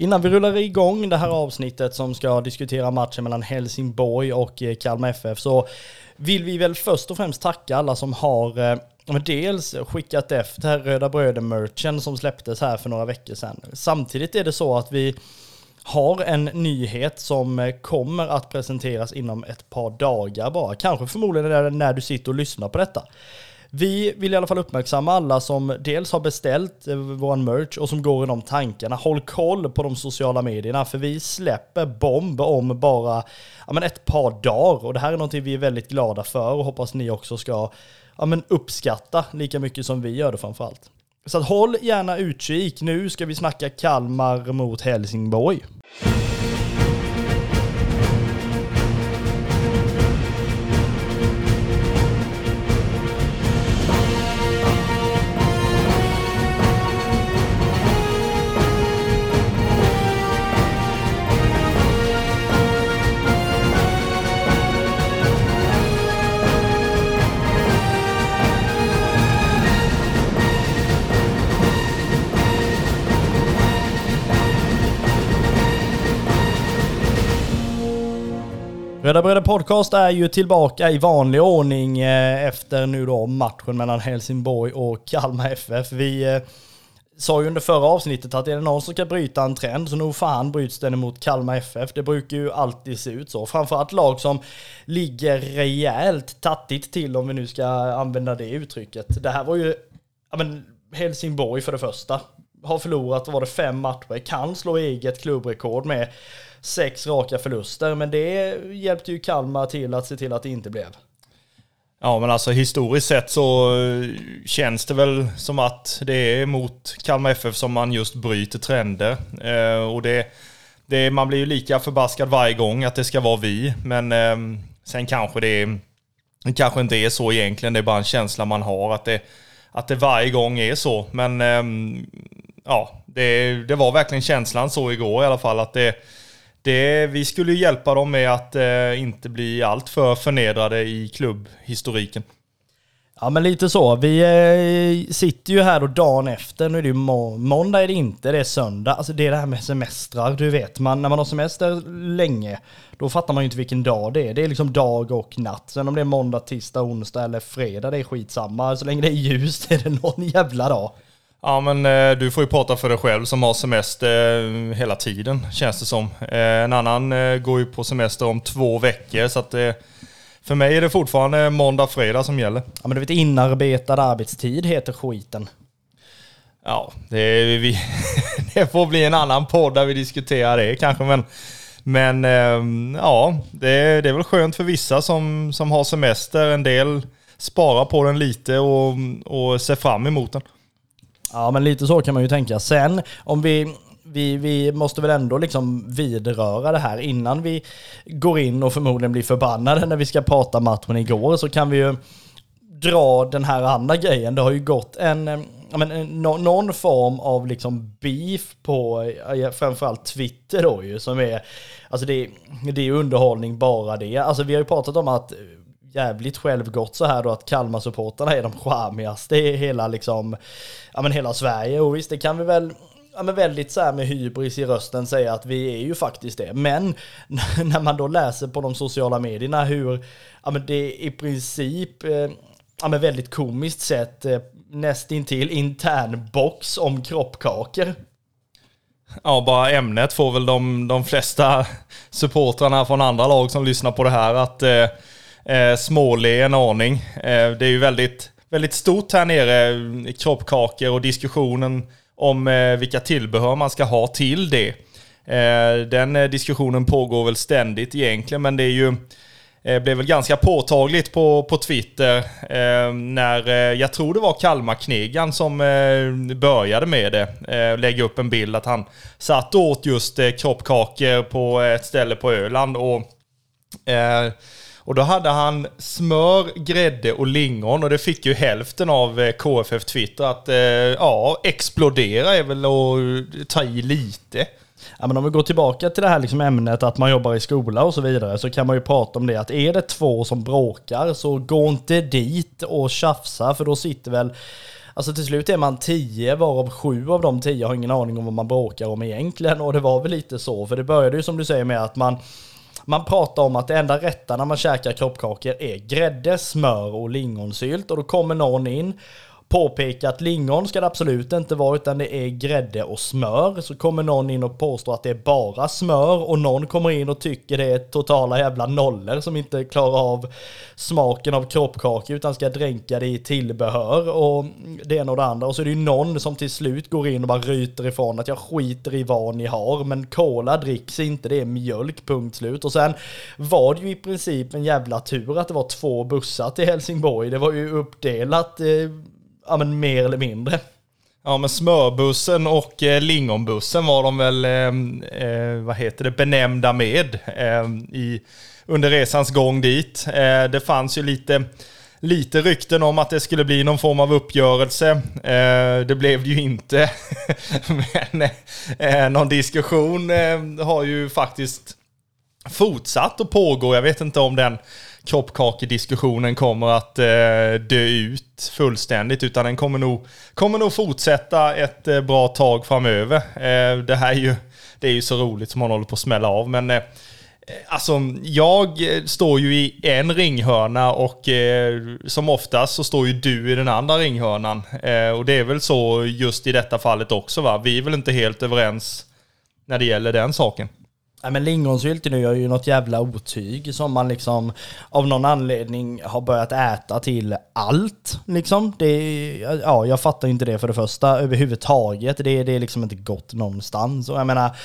Innan vi rullar igång det här avsnittet som ska diskutera matchen mellan Helsingborg och eh, Kalmar FF så vill vi väl först och främst tacka alla som har eh, dels skickat efter Röda Bröder-merchen som släpptes här för några veckor sedan. Samtidigt är det så att vi har en nyhet som eh, kommer att presenteras inom ett par dagar bara. Kanske förmodligen när du sitter och lyssnar på detta. Vi vill i alla fall uppmärksamma alla som dels har beställt eh, vår merch och som går i de tankarna. Håll koll på de sociala medierna för vi släpper bomb om bara ja, men ett par dagar och det här är någonting vi är väldigt glada för och hoppas ni också ska ja, men uppskatta lika mycket som vi gör det framförallt. Så att håll gärna utkik. Nu ska vi snacka Kalmar mot Helsingborg. Röda Bröder Podcast är ju tillbaka i vanlig ordning eh, efter nu då matchen mellan Helsingborg och Kalmar FF. Vi eh, sa ju under förra avsnittet att är det någon som ska bryta en trend så nog fan bryts den emot Kalmar FF. Det brukar ju alltid se ut så. Framförallt lag som ligger rejält tattigt till om vi nu ska använda det uttrycket. Det här var ju, ja men Helsingborg för det första. Har förlorat, var det fem matcher, kan slå eget klubbrekord med sex raka förluster. Men det hjälpte ju Kalmar till att se till att det inte blev. Ja, men alltså historiskt sett så eh, känns det väl som att det är mot Kalmar FF som man just bryter trender. Eh, och det, det, man blir ju lika förbaskad varje gång att det ska vara vi. Men eh, sen kanske det, det kanske inte är så egentligen. Det är bara en känsla man har att det, att det varje gång är så. Men eh, ja, det, det var verkligen känslan så igår i alla fall. att det det, vi skulle hjälpa dem med att eh, inte bli alltför förnedrade i klubbhistoriken. Ja men lite så. Vi eh, sitter ju här och dagen efter. Nu är det ju må måndag är det inte, det är söndag. Alltså det är det här med semestrar. Du vet, man, när man har semester länge, då fattar man ju inte vilken dag det är. Det är liksom dag och natt. Sen om det är måndag, tisdag, onsdag eller fredag, det är skitsamma. Så länge det är ljust är det någon jävla dag. Ja men eh, du får ju prata för dig själv som har semester eh, hela tiden känns det som. Eh, en annan går ju på semester om två veckor så att för mig är det fortfarande måndag, fredag som gäller. Ja men du vet inarbetad arbetstid heter skiten. Ja, det, vi, det får bli en annan podd där vi diskuterar det kanske men men ja, det, det är väl skönt för vissa som, som har semester. En del sparar på den lite och, och ser fram emot den. Ja, men lite så kan man ju tänka. Sen om vi vi, vi måste väl ändå liksom vidröra det här innan vi går in och förmodligen blir förbannade när vi ska prata matchen igår så kan vi ju dra den här andra grejen. Det har ju gått en, eh, men, eh, någon form av liksom beef på eh, framförallt Twitter då ju som är, alltså det, det är underhållning bara det. Alltså vi har ju pratat om att jävligt självgott så här då att Kalmar-supportrarna är de charmigaste i hela liksom, ja men hela Sverige. Och visst, det kan vi väl ja, men väldigt så här med hybris i rösten säga att vi är ju faktiskt det. Men när man då läser på de sociala medierna hur ja, men det i princip eh, ja, men väldigt komiskt sett eh, nästintill intern box om kroppkakor. Ja, bara ämnet får väl de, de flesta supportrarna från andra lag som lyssnar på det här att eh, eh, småle en aning. Eh, det är ju väldigt, väldigt stort här nere, kroppkakor och diskussionen om eh, vilka tillbehör man ska ha till det. Eh, den eh, diskussionen pågår väl ständigt egentligen, men det är ju eh, blev väl ganska påtagligt på, på Twitter eh, när, eh, jag tror det var Kalmar-knegan som eh, började med det. Eh, lägga upp en bild att han satt och åt just eh, kroppkakor på ett ställe på Öland. och och då hade han smör, grädde och lingon och det fick ju hälften av eh, KFF Twitter att eh, ja, explodera är väl att eh, ta i lite. Ja, men om vi går tillbaka till det här liksom ämnet att man jobbar i skola och så vidare så kan man ju prata om det att är det två som bråkar så gå inte dit och tjafsa för då sitter väl Alltså till slut är man tio, varav sju av de tio har ingen aning om vad man bråkar om egentligen. Och det var väl lite så, för det började ju som du säger med att man man pratar om att det enda rätta när man käkar kroppkakor är grädde, smör och lingonsylt. Och då kommer någon in påpeka att lingon ska det absolut inte vara utan det är grädde och smör. Så kommer någon in och påstår att det är bara smör och någon kommer in och tycker det är totala jävla nollor som inte klarar av smaken av kroppkakor utan ska dränka det i tillbehör och det ena och det andra. Och så är det ju någon som till slut går in och bara ryter ifrån att jag skiter i vad ni har men cola dricks inte, det är mjölk, punkt slut. Och sen var det ju i princip en jävla tur att det var två bussar till Helsingborg. Det var ju uppdelat eh, ja men mer eller mindre. Ja men smörbussen och eh, lingonbussen var de väl, eh, eh, vad heter det, benämnda med eh, i, under resans gång dit. Eh, det fanns ju lite, lite rykten om att det skulle bli någon form av uppgörelse. Eh, det blev det ju inte. men eh, någon diskussion eh, har ju faktiskt fortsatt att pågå. Jag vet inte om den kroppkakediskussionen kommer att eh, dö ut fullständigt, utan den kommer nog, kommer nog fortsätta ett eh, bra tag framöver. Eh, det här är ju, det är ju så roligt som man håller på att smälla av, men eh, eh Alltså, jag eh, står ju i en ringhörna och eh, som oftast så står ju du i den andra ringhörnan. Eh, och det är väl så just i detta fallet också va? Vi är väl inte helt överens när det gäller den saken. Nej men lingonsylt nu är ju något jävla otyg som man liksom av någon anledning har börjat äta till allt. Liksom. Det, ja, jag fattar inte det för det första överhuvudtaget. Det, det är liksom inte gott någonstans. Och jag menar,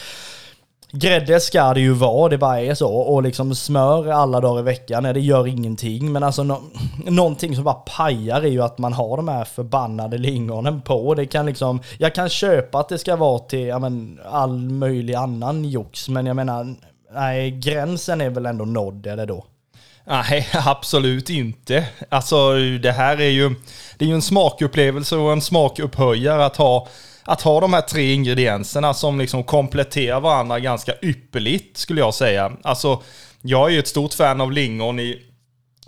Grädde ska det ju vara, det bara är så. Och liksom smör alla dagar i veckan, det gör ingenting. Men alltså no någonting som bara pajar är ju att man har de här förbannade lingonen på. Det kan liksom, jag kan köpa att det ska vara till ja, men, all möjlig annan jox, men jag menar, nej, gränsen är väl ändå nådd, eller då? Nej, absolut inte. Alltså det här är ju, det är ju en smakupplevelse och en smakupphöjare att ha att ha de här tre ingredienserna som liksom kompletterar varandra ganska ypperligt skulle jag säga. Alltså, jag är ju ett stort fan av lingon i,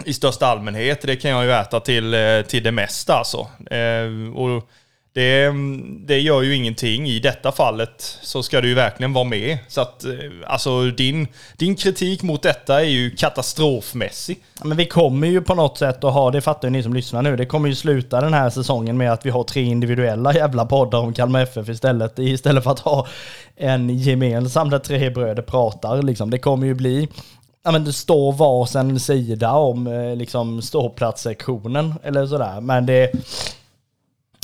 i största allmänhet. Det kan jag ju äta till, eh, till det mesta alltså. Eh, och det, mm, det gör ju ingenting. I detta fallet så ska du ju verkligen vara med. Så att, eh, alltså din, din kritik mot detta är ju katastrofmässig. Men vi kommer ju på något sätt att ha, det fattar ju ni som lyssnar nu, det kommer ju sluta den här säsongen med att vi har tre individuella jävla poddar om Kalmar FF istället. Istället för att ha en gemensam där tre bröder pratar liksom. Det kommer ju bli ja men det står varsin sida om eh, liksom ståplatssektionen eller sådär. Men det,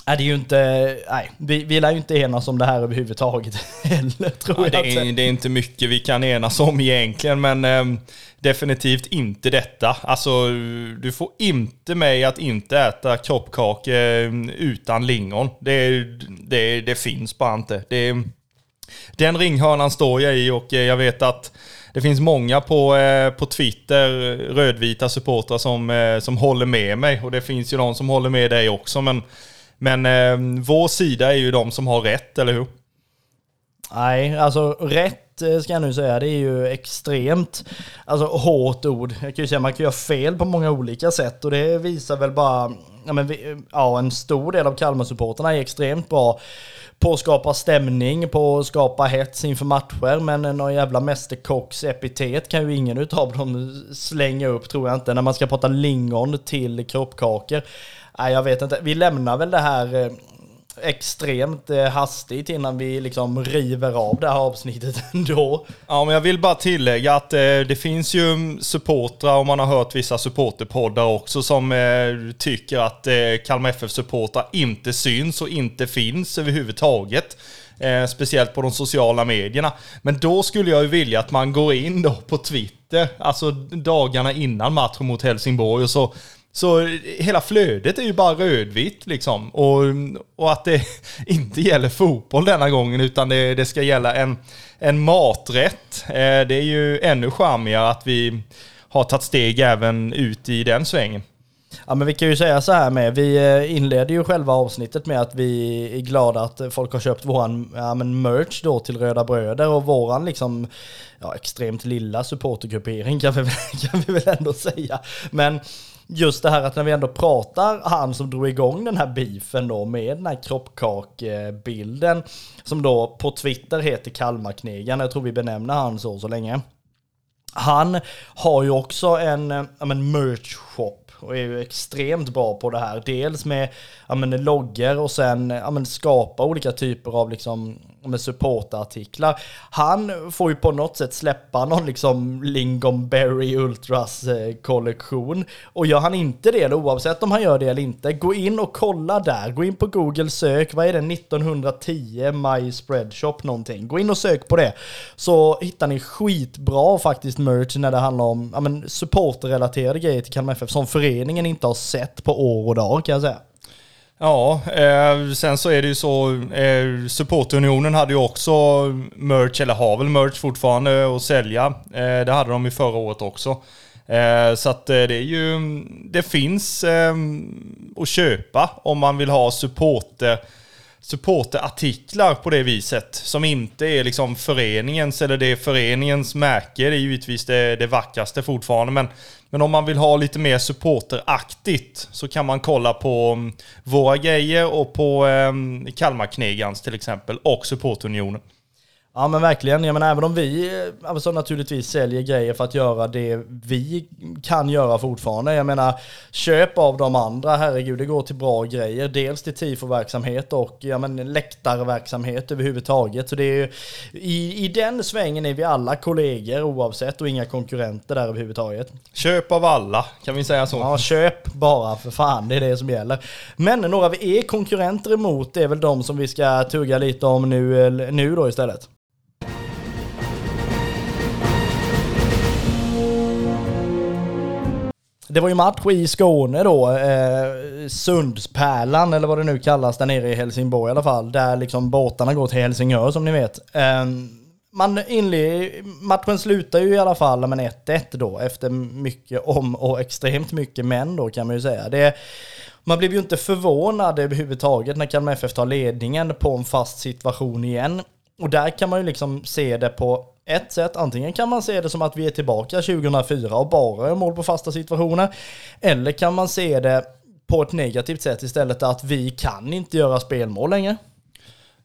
Nej, det är ju inte, nej, vi, vi lär ju inte enas om det här överhuvudtaget heller tror ja, jag. Det är, det är, inte mycket vi kan enas om egentligen, men eh, definitivt inte detta. Alltså, du får inte mig att inte äta kroppkaka ehm, utan lingon. Det, det, det finns bara inte. Det, den ringhörnan står jag i och jag vet att det finns många på, eh, på Twitter, rödvita supportrar som, eh, som håller med mig. Och det finns ju de som håller med dig också, men men eh, vår sida är ju de som har rätt, eller hur? Nej, alltså rätt eh, ska jag nu säga, det är ju extremt alltså, hårt ord. Jag kan ju säga man kan göra fel på många olika sätt och det visar väl bara, ja, men vi, ja en stor del av Kalmar-supporterna är extremt bra på att skapa stämning, på att skapa hets inför matcher, men någon jävla mästerkocks epitet kan ju ingen utav dem slänga upp tror jag inte, när man ska prata lingon till kroppkakor. Nej, jag vet inte. Vi lämnar väl det här eh, extremt eh, hastigt innan vi liksom river av det här avsnittet ändå. Ja, men jag vill bara tillägga att eh, det finns ju mm, supportrar, och man har hört vissa supporterpoddar också, som eh, tycker att eh, Kalmar FF-supportrar inte syns och inte finns överhuvudtaget. Eh, speciellt på de sociala medierna. Men då skulle jag ju vilja att man går in då på Twitter, alltså dagarna innan matchen mot Helsingborg och så så hela flödet är ju bara rödvitt liksom. Och, och att det inte gäller fotboll denna gången utan det, det ska gälla en, en maträtt. Eh, det är ju ännu charmigare att vi har tagit steg även ut i den svängen. Ja men vi kan ju säga så här med, vi eh, inleder ju själva avsnittet med att vi är glada att folk har köpt våran ja, men merch då till Röda Bröder och våran liksom ja, extremt lilla supportergruppering kan vi, kan vi väl ändå säga. Men just det här att när vi ändå pratar, han som drog igång den här beefen då med den här kroppkakbilden, som då på Twitter heter Kalmarknegaren, jag tror vi benämner han så så länge. Han har ju också en eh, ja, men merch shop och är ju extremt bra på det här. Dels med ja, men, loggor och sen ja, men, skapa olika typer av liksom, med supportartiklar. Han får ju på något sätt släppa någon liksom Lingonberry Ultras eh, kollektion. Och gör han inte det, oavsett om han gör det eller inte, gå in och kolla där. Gå in på Google, sök, vad är det, 1910 My Spreadshop någonting. Gå in och sök på det. Så hittar ni skitbra faktiskt merch när det handlar om ja, men, supporterrelaterade grejer till Kalmar FF som föreningen inte har sett på år och dag kan jag säga. Ja, eh, sen så är det ju så, eh, Supportunionen hade ju också merch, eller har väl merch fortfarande att sälja. Eh, det hade de ju förra året också. Eh, så att eh, det är ju, det finns eh, att köpa om man vill ha supporter supporterartiklar på det viset. Som inte är liksom föreningens eller det är föreningens märke. Det är givetvis det, det vackraste fortfarande. Men, men om man vill ha lite mer supporteraktigt så kan man kolla på um, våra grejer och på mm, um, Kalmarknegans till exempel och Supportunionen. Ja men verkligen, jag menar även om vi alltså, naturligtvis säljer grejer för att göra det vi kan göra fortfarande. Jag menar, köp av de andra, herregud det går till bra grejer. Dels till tifo-verksamhet och ja, men, läktarverksamhet överhuvudtaget. Så det är i, i den svängen är vi alla kollegor oavsett och inga konkurrenter där överhuvudtaget. Köp av alla, kan vi säga så? Ja, köp bara för fan, det är det som gäller. Men några vi är konkurrenter emot är väl de som vi ska tugga lite om nu, nu då istället. Det var ju match i Skåne då, eh, Sundspärlan eller vad det nu kallas där nere i Helsingborg i alla fall, där liksom båtarna går till Helsingör som ni vet. Eh, man inled, matchen slutar ju i alla fall med 1-1 då, efter mycket om och extremt mycket men då kan man ju säga. Det, man blev ju inte förvånad överhuvudtaget när Kalmar FF tar ledningen på en fast situation igen. Och där kan man ju liksom se det på ett sätt. Antingen kan man se det som att vi är tillbaka 2004 och bara gör mål på fasta situationer. Eller kan man se det på ett negativt sätt istället att vi kan inte göra spelmål längre.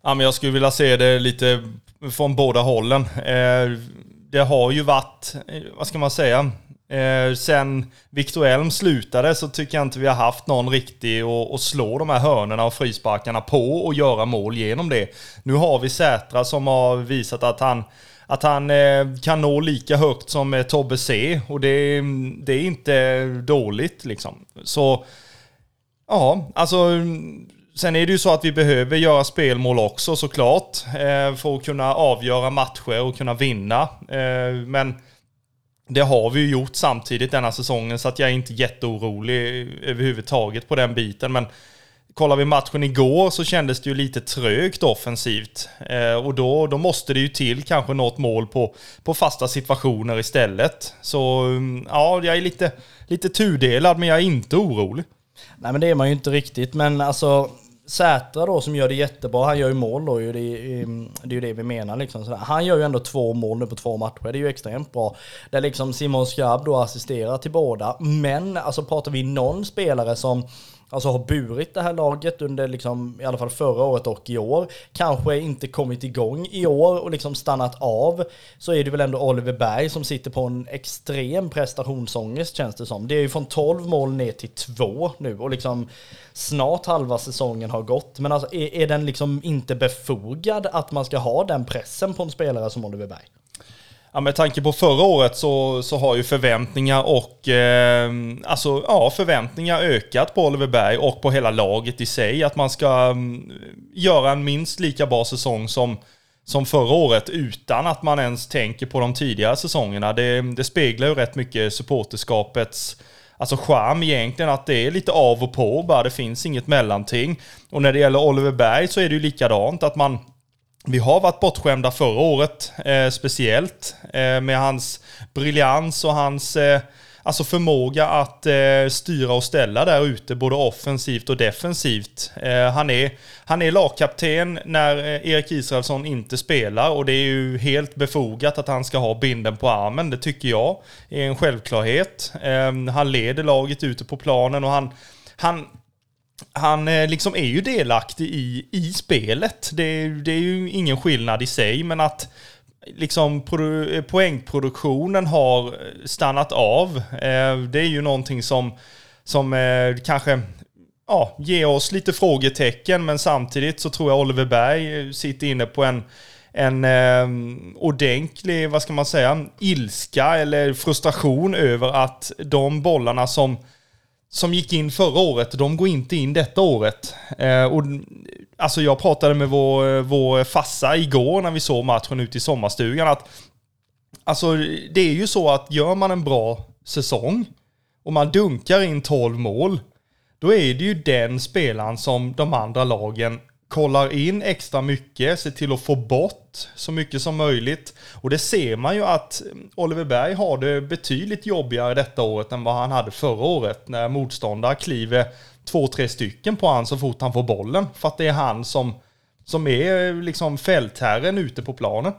Ja, men jag skulle vilja se det lite från båda hållen. Eh, det har ju varit, eh, vad ska man säga, eh, sen Victor Elm slutade så tycker jag inte vi har haft någon riktig att slå de här hörnerna och frisparkarna på och göra mål genom det. Nu har vi Sätra som har visat att han att han eh, kan nå lika högt som eh, Tobbe C. Och det, det är inte dåligt liksom. Så, ja, alltså... Sen är det ju så att vi behöver göra spelmål också såklart. Eh, för att kunna avgöra matcher och kunna vinna. Men det har vi ju gjort samtidigt denna säsongen så att jag är inte jätteorolig överhuvudtaget på den biten. Men kollar vi matchen igår så kändes det ju lite trögt offensivt. Eh, och då, då måste det ju till kanske något mål på, på fasta situationer istället. Så mm, ja, jag är lite, lite tudelad men jag är inte orolig. Nej men det är man ju inte riktigt, men alltså Sätra då som gör det jättebra, han gör ju mål då, det, är ju det vi menar liksom. Sådär. Han gör ju ändå två mål nu på två matcher, det är ju extremt bra. Där liksom Simon Skrabb då assisterar till båda. Men alltså pratar vi någon spelare som alltså har burit det här laget under liksom, i alla fall förra året och i år, kanske inte kommit igång i år och liksom stannat av, så är det väl ändå Oliver Berg som sitter på en extrem prestationsångest känns det som. Det är ju från 12 mål ner till 2 nu och liksom snart halva säsongen har gått. Men alltså är, är den liksom inte befogad att man ska ha den pressen på en spelare som Oliver Berg? Ja, med tanke på förra året så, så har ju förväntningar och eh, alltså, ja, förväntningar ökat på Oliver Berg och på hela laget i sig. Att man ska um, göra en minst lika bra säsong som, som förra året utan att man ens tänker på de tidigare säsongerna. Det, det speglar ju rätt mycket supporterskapets alltså charm egentligen, att det är lite av och på bara, det finns inget mellanting. Och när det gäller Oliver Berg så är det ju likadant, att man vi har varit bortskämda förra året, eh, speciellt eh, med hans briljans och hans, eh, alltså förmåga att eh, styra och ställa där ute, både offensivt och defensivt. Eh, han, är, han är lagkapten när eh, Erik Israelsson inte spelar och det är ju helt befogat att han ska ha binden på armen. Det tycker jag är en självklarhet. Eh, han leder laget ute på planen och han, han han eh, liksom är ju delaktig i, i spelet. Det, det är ju ingen skillnad i sig, men att liksom eh, poängproduktionen har eh, stannat av. Det är ju någonting som, som kanske ja, ger oss lite frågetecken, men samtidigt så tror jag Oliver Berg sitter inne på en en eh, ordentlig, vad ska man säga, ilska eller frustration över att de bollarna som som gick in förra året, de går inte in detta året. Eh, och, alltså jag pratade med vår, vår fassa igår när vi såg matchen ute i sommarstugan att Alltså det är ju så att gör man en bra säsong och man dunkar in 12 mål, då är det ju den spelaren som de andra lagen kollar in extra mycket, ser till att få bort så mycket som möjligt. Och det ser man ju att Oliver Berg har det betydligt jobbigare detta året än vad han hade förra året när motståndare kliver två, tre stycken på han så fort han får bollen. För att det är han som, som är liksom fältherren ute på planen.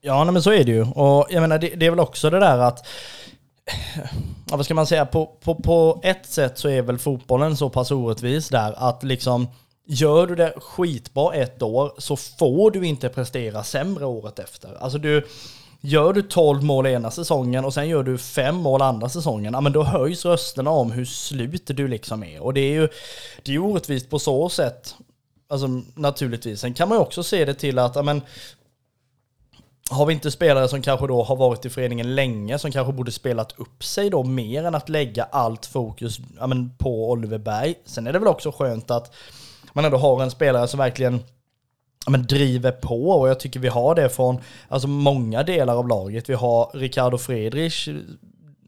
Ja, men så är det ju. Och jag menar, det, det är väl också det där att ja, vad ska man säga, på, på, på ett sätt så är väl fotbollen så pass orättvis där att liksom Gör du det skitbra ett år så får du inte prestera sämre året efter. Alltså du, gör du 12 mål ena säsongen och sen gör du 5 mål andra säsongen, ja men då höjs rösterna om hur slut du liksom är. Och det är ju det är orättvist på så sätt. Alltså naturligtvis. Sen kan man ju också se det till att, ja men har vi inte spelare som kanske då har varit i föreningen länge, som kanske borde spelat upp sig då mer än att lägga allt fokus ja, men, på Oliver Berg. Sen är det väl också skönt att man ändå har en spelare som verkligen men driver på och jag tycker vi har det från alltså många delar av laget. Vi har Ricardo Friedrich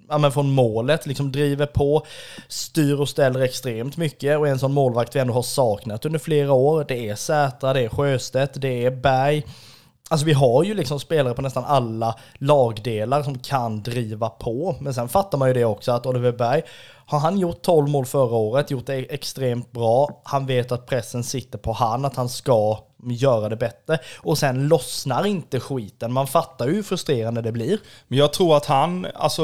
ja, men från målet, liksom driver på, styr och ställer extremt mycket och en sån målvakt vi ändå har saknat under flera år. Det är Sätra, det är Sjöstedt, det är Berg. Alltså vi har ju liksom spelare på nästan alla lagdelar som kan driva på. Men sen fattar man ju det också att Oliver Berg har han gjort 12 mål förra året, gjort det extremt bra, han vet att pressen sitter på han, att han ska göra det bättre. Och sen lossnar inte skiten. Man fattar ju hur frustrerande det blir. Men jag tror att han, alltså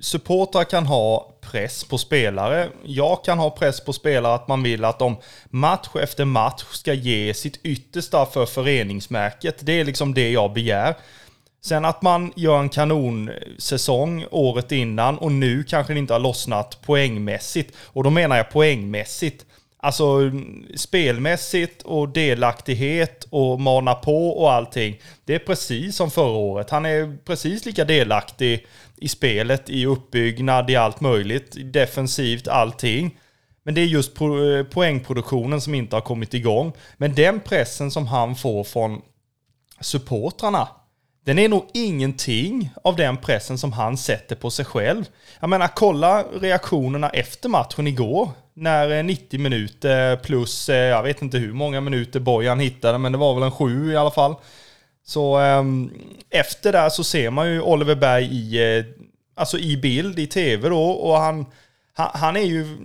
supportrar kan ha press på spelare. Jag kan ha press på spelare att man vill att de match efter match ska ge sitt yttersta för föreningsmärket. Det är liksom det jag begär. Sen att man gör en kanonsäsong året innan och nu kanske det inte har lossnat poängmässigt. Och då menar jag poängmässigt. Alltså spelmässigt och delaktighet och mana på och allting. Det är precis som förra året. Han är precis lika delaktig i spelet, i uppbyggnad, i allt möjligt. Defensivt, allting. Men det är just eh, poängproduktionen som inte har kommit igång. Men den pressen som han får från supportrarna den är nog ingenting av den pressen som han sätter på sig själv. Jag menar, kolla reaktionerna efter matchen igår. När eh, 90 minuter plus, eh, jag vet inte hur många minuter Bojan hittade, men det var väl en sju i alla fall. Så ehm, efter det så ser man ju Oliver Berg i, eh, alltså i bild i tv då och han, han, han är ju,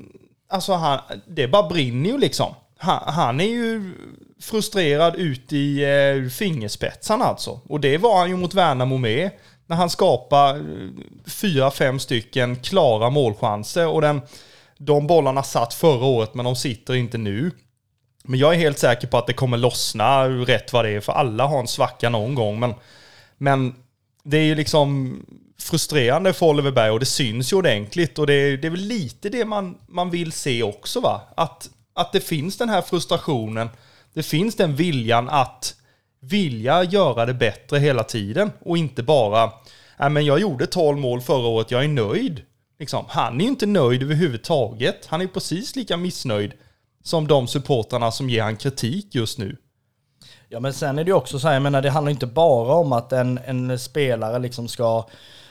alltså han, det bara brinner ju liksom. Han, han är ju frustrerad ut i eh, fingerspetsarna alltså. Och det var han ju mot Värnamo med. När han skapar eh, fyra, fem stycken klara målchanser och den, de bollarna satt förra året men de sitter inte nu. Men jag är helt säker på att det kommer lossna rätt vad det är, för alla har en svacka någon gång. Men, men det är ju liksom frustrerande för Oliver Berg och det syns ju ordentligt. Och det är, det är väl lite det man, man vill se också va? Att, att det finns den här frustrationen det finns den viljan att vilja göra det bättre hela tiden och inte bara, nej men jag gjorde 12 mål förra året, jag är nöjd. Liksom, han är ju inte nöjd överhuvudtaget. Han är precis lika missnöjd som de supportrarna som ger han kritik just nu. Ja men sen är det ju också så här, jag menar det handlar inte bara om att en, en spelare liksom ska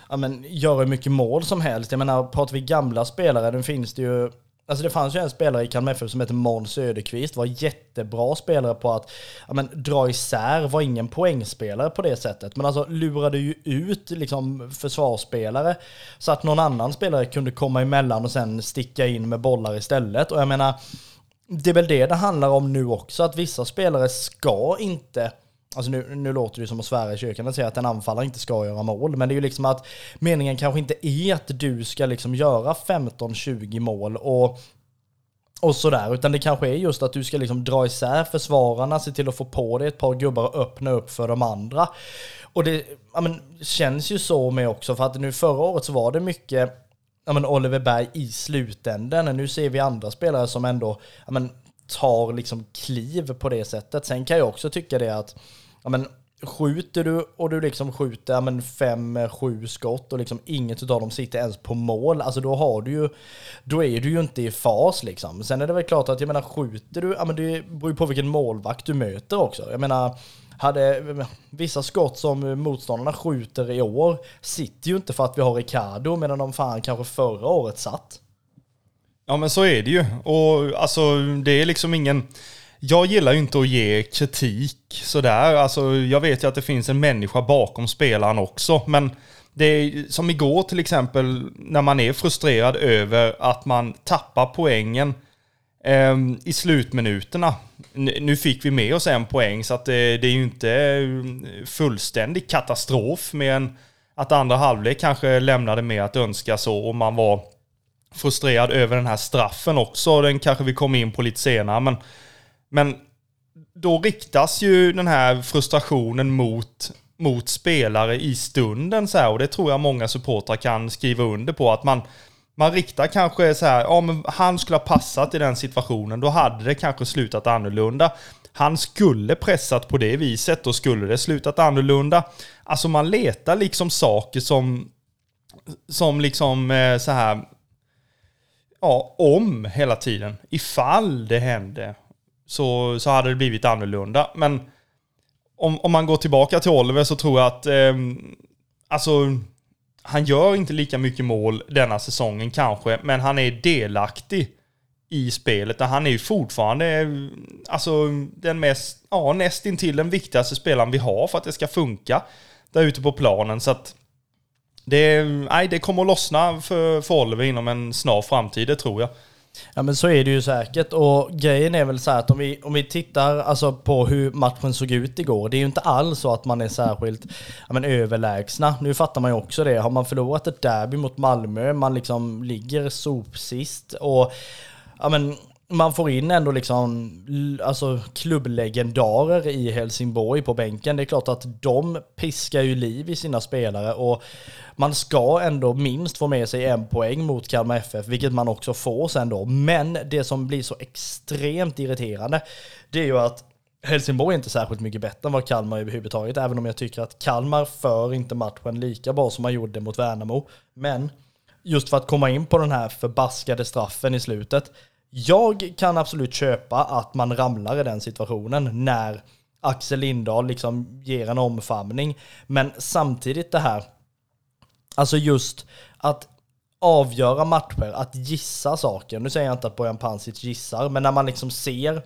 ja, men, göra hur mycket mål som helst. Jag menar pratar vi gamla spelare, den finns det ju Alltså det fanns ju en spelare i Kalmar FF som hette Måns Söderqvist, var jättebra spelare på att ja, men, dra isär, var ingen poängspelare på det sättet. Men alltså lurade ju ut liksom, försvarsspelare så att någon annan spelare kunde komma emellan och sen sticka in med bollar istället. Och jag menar, det är väl det det handlar om nu också, att vissa spelare ska inte Alltså nu, nu låter det som att svära i kyrkan och säga att en anfallare inte ska göra mål, men det är ju liksom att meningen kanske inte är att du ska liksom göra 15-20 mål och och sådär, utan det kanske är just att du ska liksom dra isär försvararna, se till att få på dig ett par gubbar och öppna upp för de andra. Och det ja, men, känns ju så med också, för att nu förra året så var det mycket ja, men Oliver Berg i slutänden. Nu ser vi andra spelare som ändå ja, men, tar liksom kliv på det sättet. Sen kan jag också tycka det att ja, men, skjuter du och du liksom skjuter ja, men fem, sju skott och liksom inget av dem sitter ens på mål, alltså då har du ju, då är du ju inte i fas liksom. Sen är det väl klart att jag menar skjuter du, ja men det beror ju på vilken målvakt du möter också. Jag menar, hade vissa skott som motståndarna skjuter i år sitter ju inte för att vi har Ricardo medan de fan kanske förra året satt. Ja men så är det ju. Och alltså det är liksom ingen... Jag gillar ju inte att ge kritik sådär. Alltså jag vet ju att det finns en människa bakom spelaren också. Men det är som igår till exempel när man är frustrerad över att man tappar poängen eh, i slutminuterna. Nu fick vi med oss en poäng så att det, det är ju inte eh, fullständig katastrof med en att andra halvlek kanske lämnade med att önska så och man var frustrerad över den här straffen också. Den kanske vi kommer in på lite senare. Men, men då riktas ju den här frustrationen mot, mot spelare i stunden. Så här, och det tror jag många supportrar kan skriva under på. Att man, man riktar kanske så här, ja men han skulle ha passat i den situationen. Då hade det kanske slutat annorlunda. Han skulle pressat på det viset, då skulle det slutat annorlunda. Alltså man letar liksom saker som, som liksom eh, så här ja, om hela tiden. Ifall det hände så, så hade det blivit annorlunda. Men om, om man går tillbaka till Oliver så tror jag att eh, alltså, han gör inte lika mycket mål denna säsongen kanske, men han är delaktig i spelet. Han är ju fortfarande alltså, den mest, ja, nästintill den viktigaste spelaren vi har för att det ska funka där ute på planen. Så att det, nej, det kommer att lossna för, för Oliver inom en snar framtid, det tror jag. Ja men så är det ju säkert. Och grejen är väl så här att om vi, om vi tittar alltså på hur matchen såg ut igår, det är ju inte alls så att man är särskilt ja, men överlägsna. Nu fattar man ju också det, har man förlorat ett derby mot Malmö, man liksom ligger sopsist och ja men man får in ändå liksom alltså klubblegendarer i Helsingborg på bänken. Det är klart att de piskar ju liv i sina spelare och man ska ändå minst få med sig en poäng mot Kalmar FF, vilket man också får sen då. Men det som blir så extremt irriterande, det är ju att Helsingborg är inte särskilt mycket bättre än vad Kalmar överhuvudtaget, även om jag tycker att Kalmar för inte matchen lika bra som man gjorde mot Värnamo. Men just för att komma in på den här förbaskade straffen i slutet, jag kan absolut köpa att man ramlar i den situationen när Axel Lindahl liksom ger en omfamning. Men samtidigt det här, alltså just att avgöra matcher, att gissa saker. Nu säger jag inte att Bojan Pancic gissar, men när man liksom ser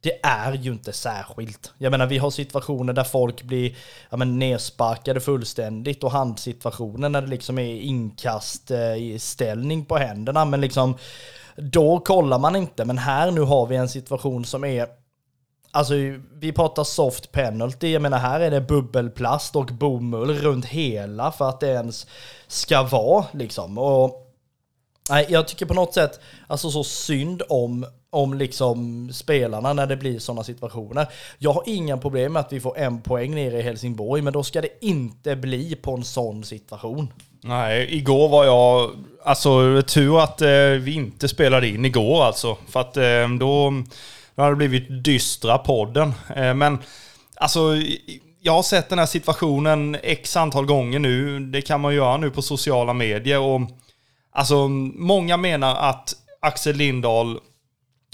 det är ju inte särskilt. Jag menar, vi har situationer där folk blir ja, men, nedsparkade fullständigt och handsituationer när det liksom är inkast eh, i ställning på händerna. Men liksom, då kollar man inte, men här nu har vi en situation som är Alltså vi pratar soft penalty, jag menar här är det bubbelplast och bomull runt hela för att det ens ska vara liksom. Och nej, jag tycker på något sätt, alltså så synd om, om liksom spelarna när det blir sådana situationer. Jag har inga problem med att vi får en poäng nere i Helsingborg, men då ska det inte bli på en sån situation. Nej, igår var jag... Alltså tur att eh, vi inte spelade in igår alltså. För att eh, då, då hade det blivit dystra podden. Eh, men alltså, jag har sett den här situationen x antal gånger nu. Det kan man göra nu på sociala medier. Och alltså, många menar att Axel Lindahl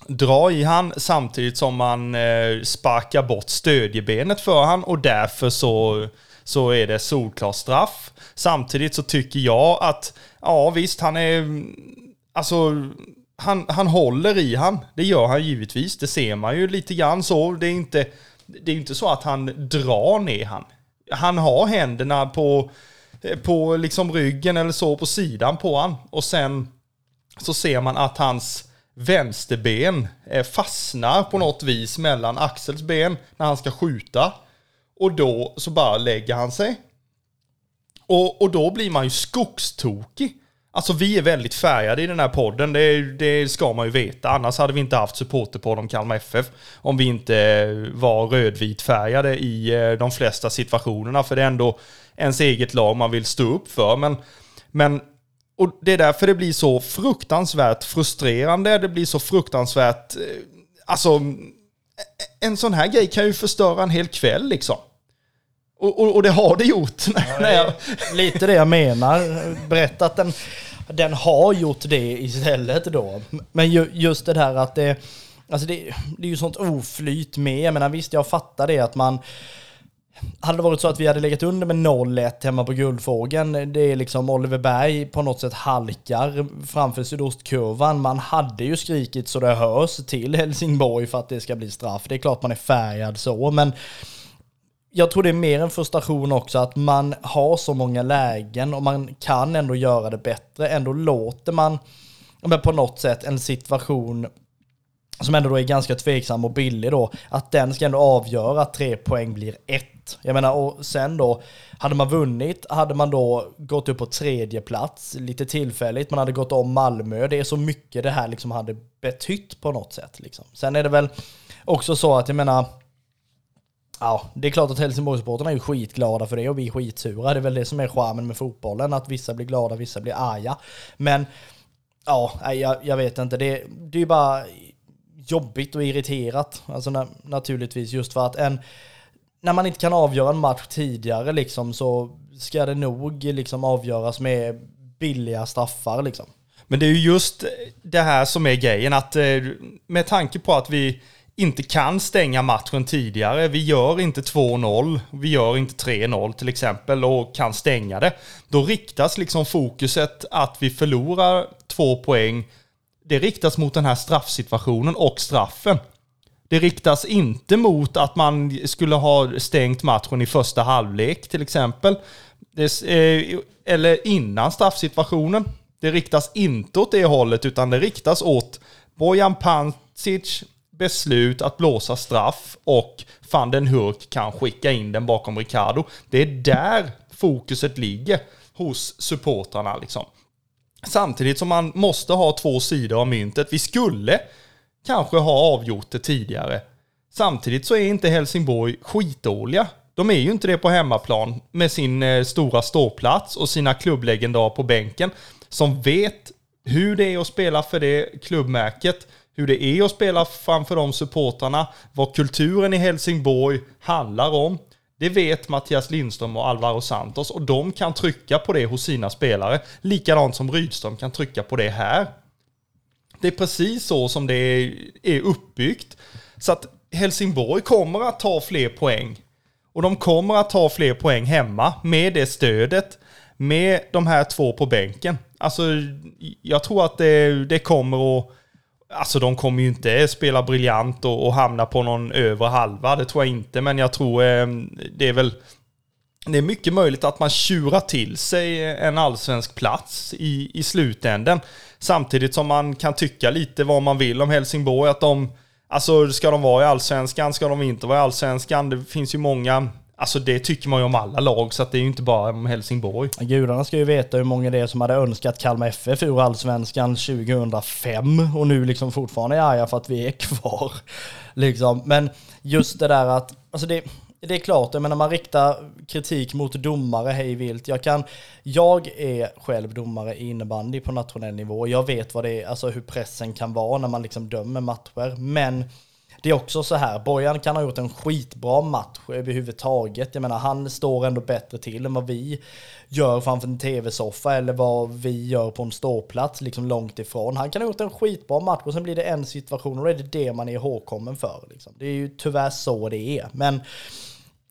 drar i han samtidigt som man eh, sparkar bort stödjebenet för han och därför så så är det solklar straff. Samtidigt så tycker jag att, ja visst han är, alltså han, han håller i han. Det gör han givetvis. Det ser man ju lite grann så. Det är inte, det är inte så att han drar ner han. Han har händerna på, på liksom ryggen eller så på sidan på han. Och sen så ser man att hans vänsterben eh, fastnar på något vis mellan Axels ben när han ska skjuta. Och då så bara lägger han sig. Och, och då blir man ju skogstokig. Alltså vi är väldigt färgade i den här podden, det, det ska man ju veta. Annars hade vi inte haft supporterpodd om Kalmar FF. Om vi inte var rödvitfärgade i eh, de flesta situationerna. För det är ändå ens eget lag man vill stå upp för. Men, men och det är därför det blir så fruktansvärt frustrerande. Det blir så fruktansvärt... Eh, alltså, en sån här grej kan ju förstöra en hel kväll liksom. Och, och, och det har det gjort. Ja, det lite det jag menar. Berätta att den, den har gjort det istället då. Men ju, just det här att det... Alltså det, det är ju sånt oflyt med. Jag menar visst, jag fattar det att man hade det varit så att vi hade legat under med 0-1 hemma på Guldfågeln, det är liksom Oliver Berg på något sätt halkar framför sydostkurvan. Man hade ju skrikit så det hörs till Helsingborg för att det ska bli straff. Det är klart man är färgad så, men jag tror det är mer en frustration också att man har så många lägen och man kan ändå göra det bättre. Ändå låter man men på något sätt en situation som ändå då är ganska tveksam och billig då, att den ska ändå avgöra att tre poäng blir ett jag menar, och sen då, hade man vunnit, hade man då gått upp på tredje plats lite tillfälligt, man hade gått om Malmö. Det är så mycket det här liksom hade betytt på något sätt. Liksom. Sen är det väl också så att, jag menar, Ja, det är klart att Helsingborgssupportrarna är ju skitglada för det och vi är skitsura. Det är väl det som är charmen med fotbollen, att vissa blir glada, vissa blir arga. Men ja, jag, jag vet inte. Det, det är ju bara jobbigt och irriterat. Alltså naturligtvis just för att en när man inte kan avgöra en match tidigare liksom så ska det nog liksom avgöras med billiga straffar liksom. Men det är ju just det här som är grejen att eh, med tanke på att vi inte kan stänga matchen tidigare. Vi gör inte 2-0, vi gör inte 3-0 till exempel och kan stänga det. Då riktas liksom fokuset att vi förlorar två poäng. Det riktas mot den här straffsituationen och straffen. Det riktas inte mot att man skulle ha stängt matchen i första halvlek till exempel. Eh, eller innan straffsituationen. Det riktas inte åt det hållet utan det riktas åt Bojan Pancic beslut att blåsa straff och van den Hurk kan skicka in den bakom Ricardo. Det är där fokuset ligger hos supportrarna liksom. Samtidigt som man måste ha två sidor av myntet. Vi skulle kanske ha avgjort det tidigare. Samtidigt så är inte Helsingborg skitdåliga. De är ju inte det på hemmaplan med sin eh, stora ståplats och sina klubblegendarer på bänken som vet hur det är att spela för det klubbmärket, hur det är att spela framför de supportrarna, vad kulturen i Helsingborg handlar om. Det vet Mattias Lindström och Alvaro Santos och de kan trycka på det hos sina spelare. Likadant som Rydström kan trycka på det här. Det är precis så som det är uppbyggt. Så att Helsingborg kommer att ta fler poäng. Och de kommer att ta fler poäng hemma med det stödet. Med de här två på bänken. Alltså, jag tror att det, det kommer att... Alltså de kommer ju inte spela briljant och, och hamna på någon övre halva, det tror jag inte. Men jag tror eh, det är väl... Det är mycket möjligt att man tjurar till sig en allsvensk plats i, i slutänden. Samtidigt som man kan tycka lite vad man vill om Helsingborg. Att de, alltså ska de vara i allsvenskan? Ska de inte vara i allsvenskan? Det finns ju många Alltså det tycker man ju om alla lag, så att det är ju inte bara om Helsingborg. Gudarna ska ju veta hur många det är som hade önskat Kalmar FF ur Allsvenskan 2005 och nu liksom fortfarande är arga för att vi är kvar. Liksom. Men just det där att, alltså det, det är klart, jag menar man riktar kritik mot domare hej vilt. Jag, kan, jag är själv domare i innebandy på nationell nivå. Jag vet vad det är, alltså hur pressen kan vara när man liksom dömer matcher. Men det är också så här, Bojan kan ha gjort en skitbra match överhuvudtaget. Jag menar, han står ändå bättre till än vad vi gör framför en tv-soffa eller vad vi gör på en ståplats, liksom långt ifrån. Han kan ha gjort en skitbra match och sen blir det en situation och då är det det man är ihågkommen för. Liksom. Det är ju tyvärr så det är. Men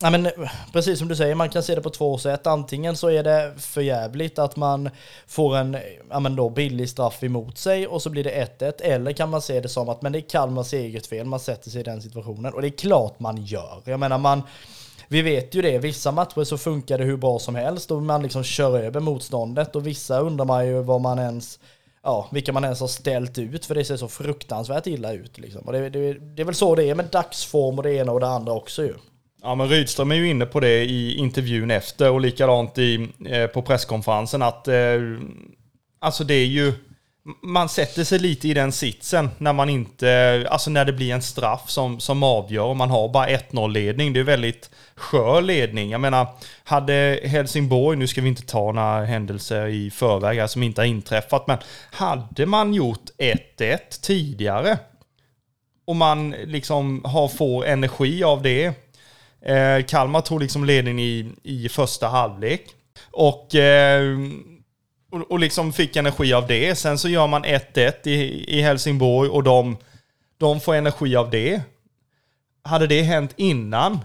Ja, men, eh, precis som du säger, man kan se det på två sätt. Antingen så är det för jävligt att man får en ja, men då, billig straff emot sig och så blir det 1-1. Eller kan man se det som att men det är Kalmars eget fel, man sätter sig i den situationen. Och det är klart man gör. Jag menar, man, vi vet ju det, vissa matcher så funkar det hur bra som helst och man liksom kör över motståndet och vissa undrar man ju vad man ens ja, vilka man ens har ställt ut för det ser så fruktansvärt illa ut. Liksom. Och det, det, det är väl så det är med dagsform och det ena och det andra också ju. Ja men Rydström är ju inne på det i intervjun efter och likadant i, eh, på presskonferensen att eh, alltså det är ju man sätter sig lite i den sitsen när man inte, alltså när det blir en straff som, som avgör och man har bara 1-0 ledning. Det är väldigt skör ledning. Jag menar, hade Helsingborg, nu ska vi inte ta några händelser i förväg här som inte har inträffat, men hade man gjort 1-1 tidigare och man liksom har, får energi av det. Eh, Kalmar tog liksom ledningen i, i första halvlek. Och eh, och, och liksom fick energi av det. Sen så gör man 1-1 i, i Helsingborg och de, de får energi av det. Hade det hänt innan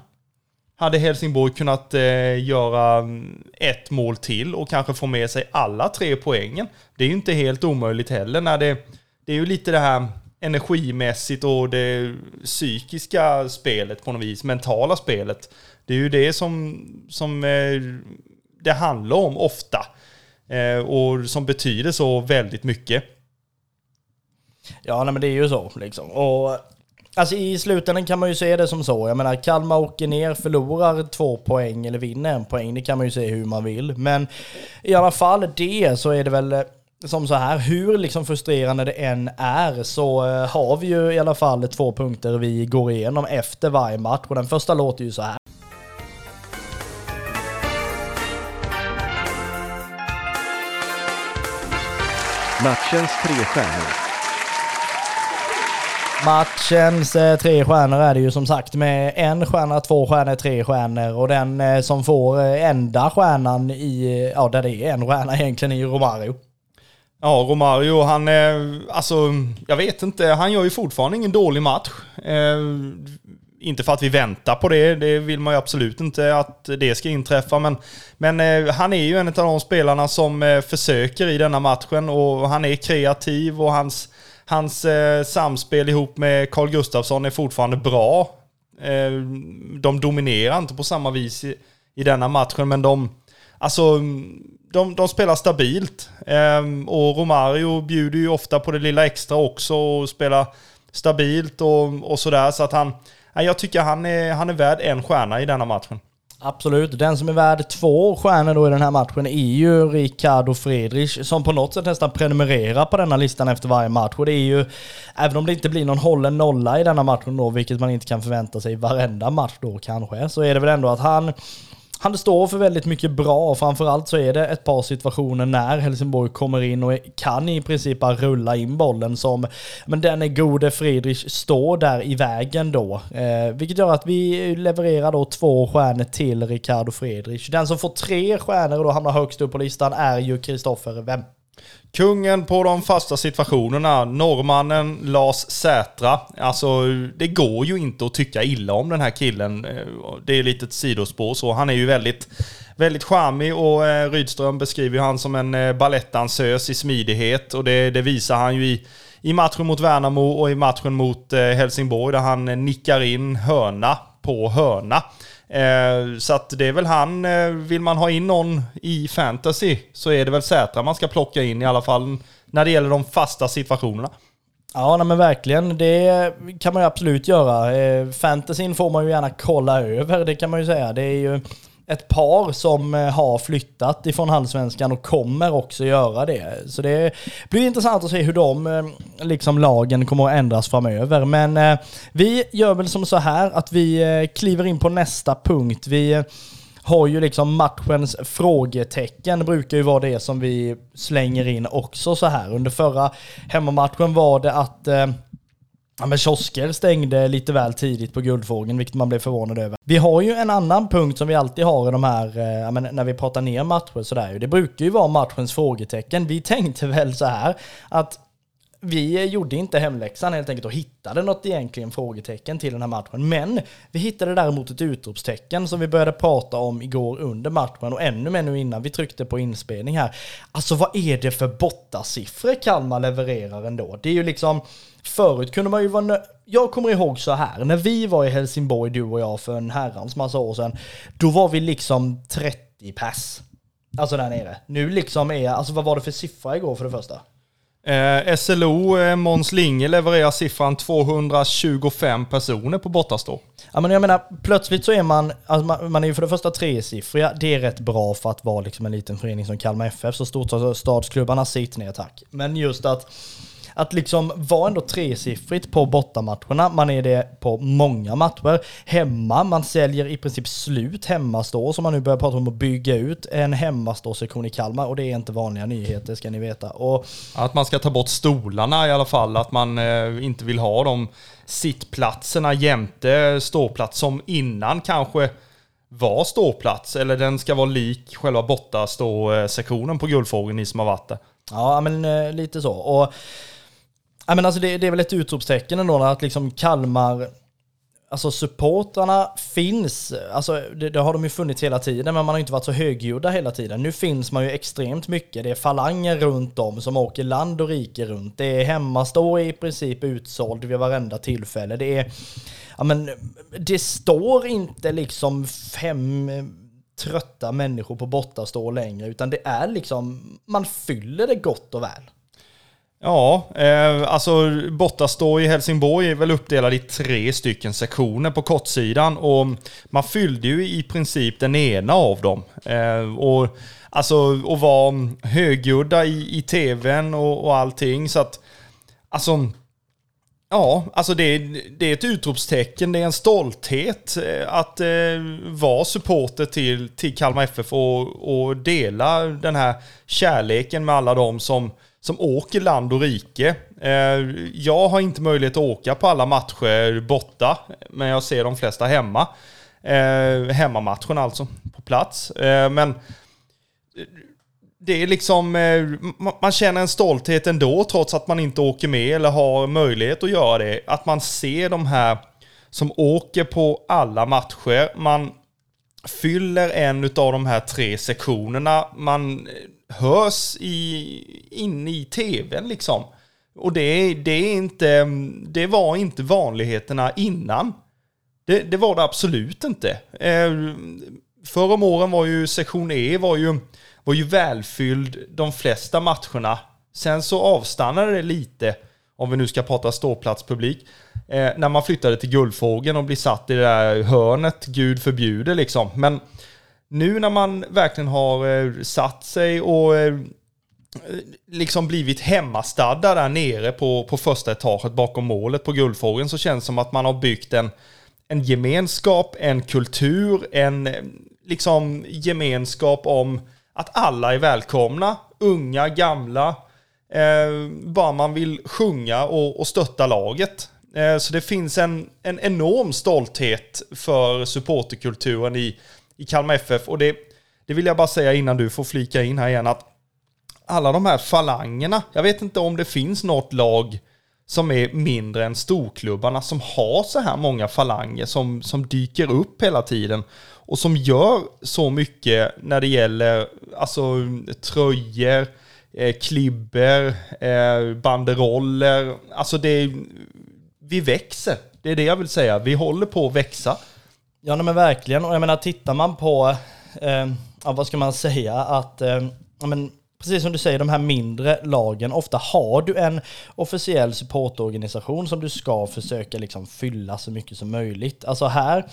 hade Helsingborg kunnat eh, göra mm, ett mål till och kanske få med sig alla tre poängen. Det är ju inte helt omöjligt heller när det, det är ju lite det här energimässigt och det psykiska spelet på något vis, mentala spelet. Det är ju det som, som eh, det handlar om ofta. Eh, och som betyder så väldigt mycket. Ja, nej, men det är ju så liksom. Och Alltså i slutändan kan man ju se det som så. Jag menar Kalmar åker ner, förlorar två poäng eller vinner en poäng. Det kan man ju se hur man vill. Men i alla fall det så är det väl eh, som så här, hur liksom frustrerande det än är så eh, har vi ju i alla fall två punkter vi går igenom efter varje match. Och den första låter ju så här. Matchens tre stjärnor. Matchens eh, tre stjärnor är det ju som sagt med en stjärna, två stjärnor, tre stjärnor och den eh, som får enda stjärnan i, ja där det är en stjärna egentligen är ju Romario. Ja, Romario, han är, alltså, jag vet inte, han gör ju fortfarande ingen dålig match. Eh, inte för att vi väntar på det, det vill man ju absolut inte att det ska inträffa. Men, men eh, han är ju en av de spelarna som eh, försöker i denna matchen och han är kreativ och hans, hans eh, samspel ihop med Carl Gustafsson är fortfarande bra. Eh, de dominerar inte på samma vis i, i denna matchen, men de, alltså, mm, de, de spelar stabilt. Ehm, och Romario bjuder ju ofta på det lilla extra också och spelar stabilt och, och sådär. Så att han, jag tycker han är, han är värd en stjärna i denna matchen. Absolut. Den som är värd två stjärnor då i den här matchen är ju Ricardo Friedrich som på något sätt nästan prenumererar på denna listan efter varje match. Och det är ju, även om det inte blir någon hållen nolla i denna matchen då, vilket man inte kan förvänta sig i varenda match då kanske, så är det väl ändå att han han står för väldigt mycket bra och framförallt så är det ett par situationer när Helsingborg kommer in och kan i princip bara rulla in bollen som, men den är gode Friedrich står där i vägen då. Eh, vilket gör att vi levererar då två stjärnor till Ricardo Friedrich. Den som får tre stjärnor och då hamnar högst upp på listan är ju Kristoffer Wempe. Kungen på de fasta situationerna, norrmannen Lars Sätra. Alltså, det går ju inte att tycka illa om den här killen. Eh, det är lite ett sidospår så. Han är ju väldigt, väldigt charmig och eh, Rydström beskriver ju han som en eh, balettdansös i smidighet. Och det, det visar han ju i, i matchen mot Värnamo och i matchen mot eh, Helsingborg där han eh, nickar in hörna på hörna. Eh, så att det är väl han, eh, vill man ha in någon i fantasy så är det väl Sätra man ska plocka in i alla fall när det gäller de fasta situationerna. Ja, nej, men verkligen. Det kan man ju absolut göra. Eh, fantasyn får man ju gärna kolla över, det kan man ju säga. Det är ju ett par som eh, har flyttat ifrån Allsvenskan och kommer också göra det. Så det blir intressant att se hur de eh, liksom lagen kommer att ändras framöver. Men eh, vi gör väl som så här att vi kliver in på nästa punkt. Vi har ju liksom matchens frågetecken brukar ju vara det som vi slänger in också så här. Under förra hemmamatchen var det att Ja, men kiosker stängde lite väl tidigt på Guldfågeln, vilket man blev förvånad över. Vi har ju en annan punkt som vi alltid har i de här, eh, ja, men när vi pratar ner matcher sådär. Det brukar ju vara matchens frågetecken. Vi tänkte väl så här att vi gjorde inte hemläxan helt enkelt och hittade något egentligen frågetecken till den här matchen. Men vi hittade däremot ett utropstecken som vi började prata om igår under matchen och ännu mer nu innan vi tryckte på inspelning här. Alltså vad är det för bottasiffror Kalmar levererar ändå? Det är ju liksom, förut kunde man ju vara nö- jag kommer ihåg så här, när vi var i Helsingborg, du och jag, för en herrans massa år sedan, då var vi liksom 30 pass. Alltså där nere. Nu liksom är, alltså vad var det för siffra igår för det första? Eh, SLO, eh, Måns Linge levererar siffran 225 personer på bortastå. Ja men jag menar, plötsligt så är man, alltså man, man är ju för det första tresiffriga, det är rätt bra för att vara liksom en liten förening som Kalmar FF, så storstadsklubbarna sitt ner tack. Men just att, att liksom vara ändå tresiffrigt på bortamatcherna, man är det på många matcher. Hemma, man säljer i princip slut hemmastå, som man nu börjar prata om att bygga ut en hemmastå-sektion i Kalmar, och det är inte vanliga nyheter ska ni veta. Och Att man ska ta bort stolarna i alla fall, att man eh, inte vill ha de sittplatserna jämte ståplats som innan kanske var ståplats, eller den ska vara lik själva bortastå-sektionen på Guldfågeln, ni som har varit där. Ja, men eh, lite så. Och, ja, men alltså det, det är väl ett utropstecken ändå att liksom Kalmar, alltså supportrarna finns, alltså det, det har de ju funnits hela tiden, men man har inte varit så högljudda hela tiden. Nu finns man ju extremt mycket, det är falanger runt om som åker land och rike runt. Det är hemmastå i princip utsåld vid varenda tillfälle. Det är, ja men det står inte liksom fem eh, trötta människor på bortastå längre, utan det är liksom, man fyller det gott och väl. Ja, eh, alltså bortastå i Helsingborg är väl uppdelad i tre stycken sektioner på kortsidan och man fyllde ju i princip den ena av dem. Eh, och alltså att vara högljudda i, i tvn och, och allting så att alltså Ja, alltså det är, det är ett utropstecken, det är en stolthet eh, att eh, vara supporter till, till Kalmar FF och, och dela den här kärleken med alla de som, som åker land och rike. Eh, jag har inte möjlighet att åka på alla matcher borta, men jag ser de flesta hemma. Eh, hemmamatchen alltså, på plats. Eh, men det är liksom, man känner en stolthet ändå trots att man inte åker med eller har möjlighet att göra det. Att man ser de här som åker på alla matcher. Man fyller en av de här tre sektionerna. Man hörs i, in i tvn liksom. Och det, det, är inte, det var inte vanligheterna innan. Det, det var det absolut inte. Eh, förr om åren var ju sektion E var ju, var ju välfylld de flesta matcherna. Sen så avstannade det lite, om vi nu ska prata ståplatspublik, eh, när man flyttade till Guldfågeln och blir satt i det där hörnet, gud förbjuder liksom. Men nu när man verkligen har eh, satt sig och eh, liksom blivit hemmastadda där nere på, på första etaget bakom målet på Guldfågeln så känns det som att man har byggt en, en gemenskap, en kultur, en eh, liksom gemenskap om att alla är välkomna, unga, gamla, eh, bara man vill sjunga och, och stötta laget. Eh, så det finns en, en enorm stolthet för supporterkulturen i, i Kalmar FF och det, det vill jag bara säga innan du får flika in här igen att alla de här falangerna, jag vet inte om det finns något lag som är mindre än storklubbarna som har så här många falanger som, som dyker upp hela tiden och som gör så mycket när det gäller alltså, tröjor, eh, klibber, eh, banderoller. Alltså det, vi växer. Det är det jag vill säga. Vi håller på att växa. Ja nej, men verkligen, och jag menar tittar man på, eh, ja, vad ska man säga, att eh, ja, men, precis som du säger, de här mindre lagen, ofta har du en officiell supportorganisation som du ska försöka liksom fylla så mycket som möjligt. Alltså här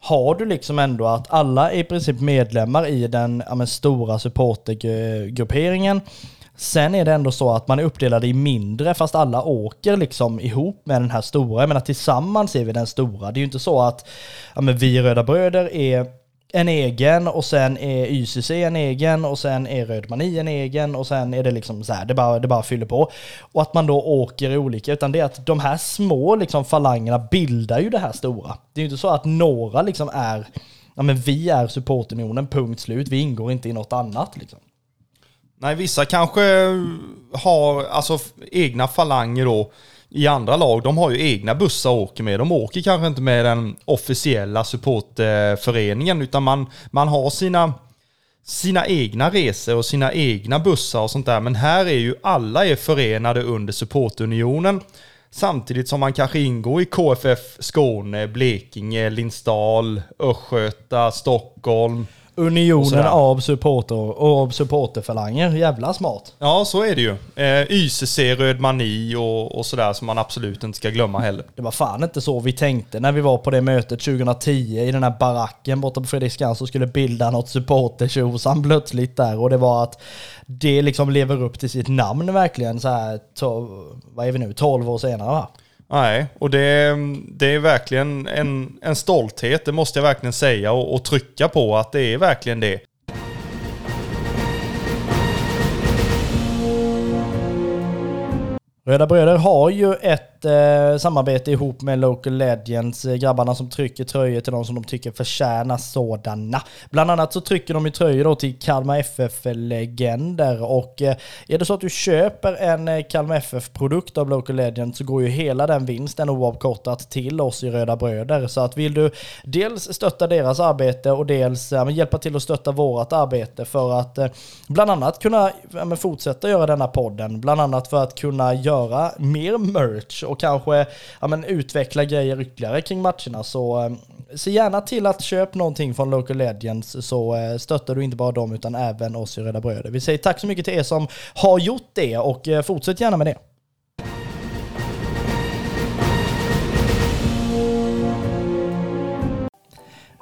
har du liksom ändå att alla är i princip medlemmar i den ja, men, stora supportergrupperingen. Sen är det ändå så att man är uppdelad i mindre fast alla åker liksom ihop med den här stora. Jag menar tillsammans är vi den stora. Det är ju inte så att ja, men vi Röda Bröder är en egen och sen är YCC en egen och sen är Rödmani en egen och sen är det liksom så här, det bara, det bara fyller på. Och att man då åker i olika, utan det är att de här små liksom falangerna bildar ju det här stora. Det är ju inte så att några liksom är, ja men vi är supportunionen, punkt slut, vi ingår inte i något annat liksom. Nej, vissa kanske har alltså egna falanger då i andra lag. De har ju egna bussar och åker med. De åker kanske inte med den officiella supportföreningen utan man, man har sina, sina egna resor och sina egna bussar och sånt där. Men här är ju alla är förenade under supportunionen. Samtidigt som man kanske ingår i KFF Skåne, Blekinge, Lindsdal, Östgöta, Stockholm. Unionen av supporter och av supporterfalanger. Jävla smart. Ja, så är det ju. Eh, YCC, Röd Mani och, och sådär som man absolut inte ska glömma heller. Det var fan inte så vi tänkte när vi var på det mötet 2010 i den här baracken borta på Fredriksskans och skulle bilda något supportertjosan plötsligt där och det var att det liksom lever upp till sitt namn verkligen så här, to- vad är vi nu, 12 år senare va? Nej, och det, det är verkligen en, en stolthet, det måste jag verkligen säga och, och trycka på att det är verkligen det. Röda Bröder har ju ett eh, samarbete ihop med Local Legends, eh, grabbarna som trycker tröjor till de som de tycker förtjänar sådana. Bland annat så trycker de ju tröjor då till Kalmar FF-legender och eh, är det så att du köper en eh, Kalmar FF-produkt av Local Legends så går ju hela den vinsten oavkortat till oss i Röda Bröder. Så att vill du dels stötta deras arbete och dels eh, hjälpa till att stötta vårt arbete för att eh, bland annat kunna fortsätta göra denna podden, bland annat för att kunna göra mer merch och kanske ja, men utveckla grejer ytterligare kring matcherna. Så eh, se gärna till att köpa någonting från Local Legends så eh, stöttar du inte bara dem utan även oss i Röda Bröder. Vi säger tack så mycket till er som har gjort det och eh, fortsätt gärna med det.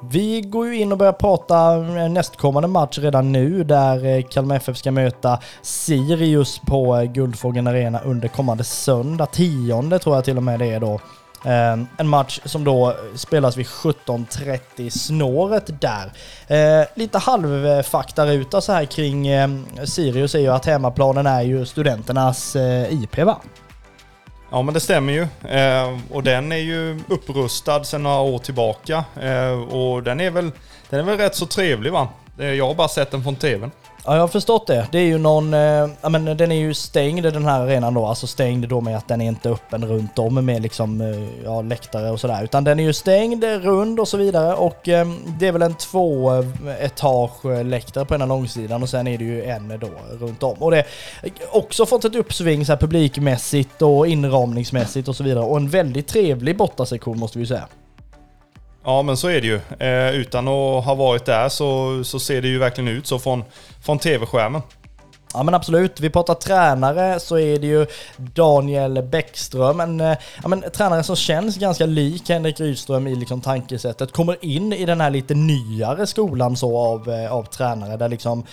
Vi går ju in och börjar prata nästkommande match redan nu där eh, Kalmar FF ska möta Sirius på eh, Guldfågeln Arena under kommande söndag, tionde tror jag till och med det är då. Eh, en match som då spelas vid 17.30 snåret där. Eh, Lite halvfaktaruta så här kring eh, Sirius är ju att hemmaplanen är ju studenternas eh, IP va? Ja men det stämmer ju. Eh, och den är ju upprustad sedan några år tillbaka. Eh, och den är, väl, den är väl rätt så trevlig va? Eh, jag har bara sett den från tvn. Ja, jag har förstått det. Det är ju någon, eh, ja men den är ju stängd den här arenan då, alltså stängd då med att den är inte öppen runt om med liksom, eh, ja, läktare och sådär. Utan den är ju stängd, rund och så vidare och eh, det är väl en två eh, etage eh, läktare på ena långsidan och sen är det ju en då runt om. Och det har också fått ett uppsving så här publikmässigt och inramningsmässigt och så vidare. Och en väldigt trevlig bortasektion måste vi ju säga. Ja men så är det ju. Eh, utan att ha varit där så, så ser det ju verkligen ut så från, från tv-skärmen. Ja men absolut, vi pratar tränare så är det ju Daniel Bäckström, en eh, ja, men, tränare som känns ganska lik Henrik Rydström i liksom tankesättet. Kommer in i den här lite nyare skolan så av, eh, av tränare där liksom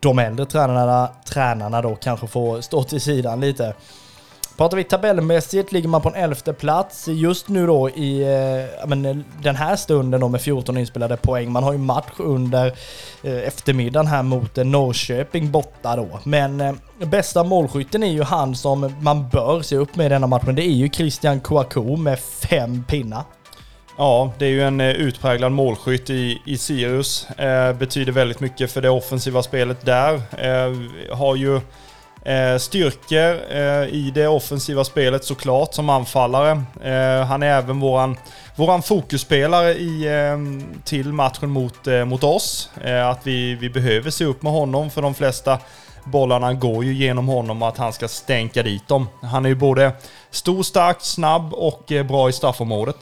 de äldre tränarna, tränarna då kanske får stå till sidan lite. Pratar vi tabellmässigt ligger man på en elfte plats just nu då i eh, men, eh, den här stunden då med 14 inspelade poäng. Man har ju match under eh, eftermiddagen här mot eh, Norrköping borta då. Men eh, bästa målskytten är ju han som man bör se upp med i denna matchen. Det är ju Christian Kouakou med fem pinnar. Ja, det är ju en eh, utpräglad målskytt i, i Sirius. Eh, betyder väldigt mycket för det offensiva spelet där. Eh, har ju eh, styrkor eh, i det offensiva spelet såklart som anfallare. Eh, han är även våran, våran fokusspelare i, eh, till matchen mot, eh, mot oss. Eh, att vi, vi behöver se upp med honom för de flesta bollarna går ju genom honom och att han ska stänka dit dem. Han är ju både stor, stark, snabb och bra i straffområdet.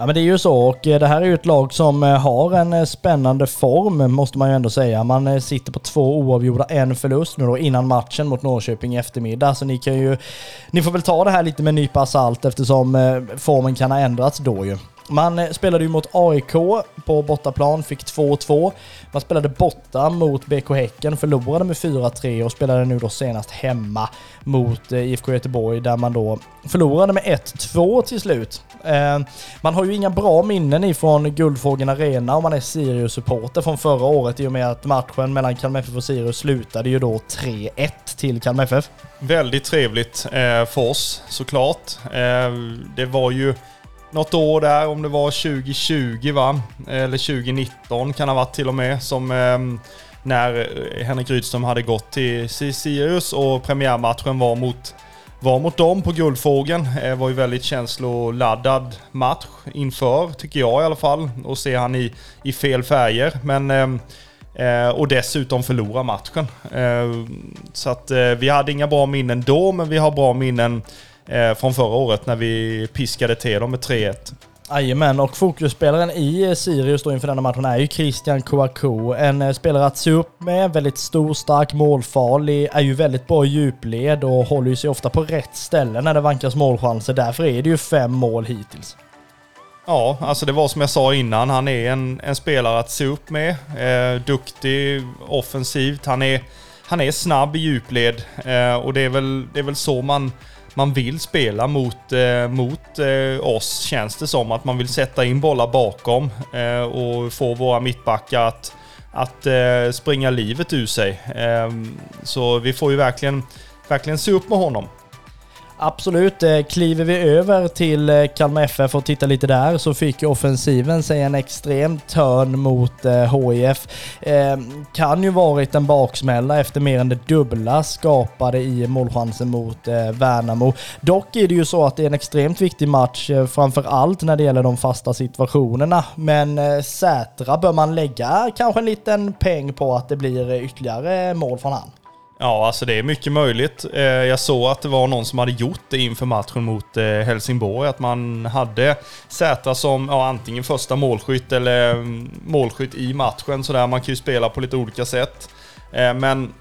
Ja men det är ju så och eh, det här är ju ett lag som eh, har en eh, spännande form måste man ju ändå säga. Man sitter på två oavgjorda, en förlust nu då innan matchen mot Norrköping i eftermiddag. Så ni kan ju, ni får väl ta det här lite med en nypa salt eftersom formen kan ha ändrats då ju. Man eh, spelade ju mot AIK på bortaplan, fick 2-2. Man spelade borta mot BK Häcken, förlorade med 4-3 och spelade nu då senast hemma mot eh, IFK Göteborg där man då förlorade med 1-2 till slut. Eh, man har ju inga bra minnen ifrån Guldfågeln Arena om man är Sirius-supporter från förra året i och med att matchen mellan Kalmar FF och Sirius slutade ju då 3-1 till Kalmar FF. Väldigt trevligt för oss såklart. Det var ju något år där, om det var 2020 va? Eller 2019 kan det ha varit till och med, som ehm, eh, när Henrik Rydström hade gått till Sirius och premiärmatchen var mot, var mot dem på Guldfågeln. Det var ju väldigt känsloladdad match inför, tycker jag i alla fall. Och se han i, i fel färger. Men, ehm, eh, och dessutom förlora matchen. Eh, så att eh, vi hade inga bra minnen då, men vi har bra minnen från förra året när vi piskade till dem med 3-1. Jajamän, och fokusspelaren i eh, Sirius då inför denna matchen är ju Christian Kouakou. En eh, spelare att se upp med, väldigt stor, stark, målfarlig, är ju väldigt bra i djupled och håller ju sig ofta på rätt ställe när det vankas målchanser. Därför är det ju fem mål hittills. Ja, alltså det var som jag sa innan. Han är en, en spelare att se upp med. Eh, duktig offensivt. Han är, han är snabb i djupled eh, och det är, väl, det är väl så man man vill spela mot, eh, mot eh, oss känns det som. Att man vill sätta in bollar bakom eh, och få våra mittbackar att, att eh, springa livet ur sig. Eh, så vi får ju verkligen, verkligen se upp med honom. Absolut. Eh, kliver vi över till eh, Kalmar FF och tittar lite där så fick offensiven sig en extrem törn mot eh, HIF. Ehm, kan ju varit en baksmälla efter mer än det dubbla skapade i målchansen mot Värnamo. Dock är det ju så att det är en extremt viktig match, framför allt när det gäller de fasta situationerna. Men Sätra bör man lägga kanske en liten peng på att det blir ytterligare mål från han. Ja, alltså det är mycket möjligt. Eh, jag såg att det var någon som hade gjort det inför matchen mot eh, Helsingborg. Att man hade Sätra som ja, antingen första målskytt eller mm, målskytt i matchen. Så där man kan ju spela på lite olika sätt. Eh, men